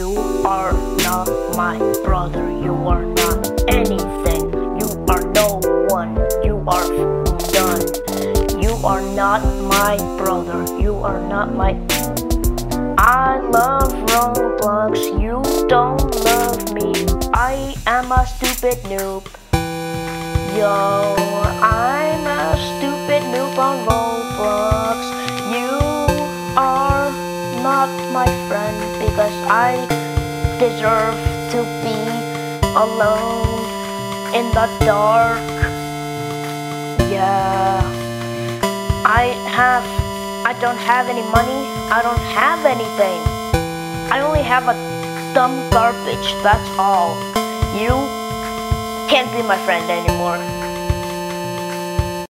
You are not my brother. You are not anything. You are no one. You are done. You are not my brother. You are not my. I love Roblox. You don't love me. I am a stupid noob. Yo, my friend because I deserve to be alone in the dark. Yeah, I have, I don't have any money. I don't have anything. I only have a dumb garbage, that's all. You can't be my friend anymore.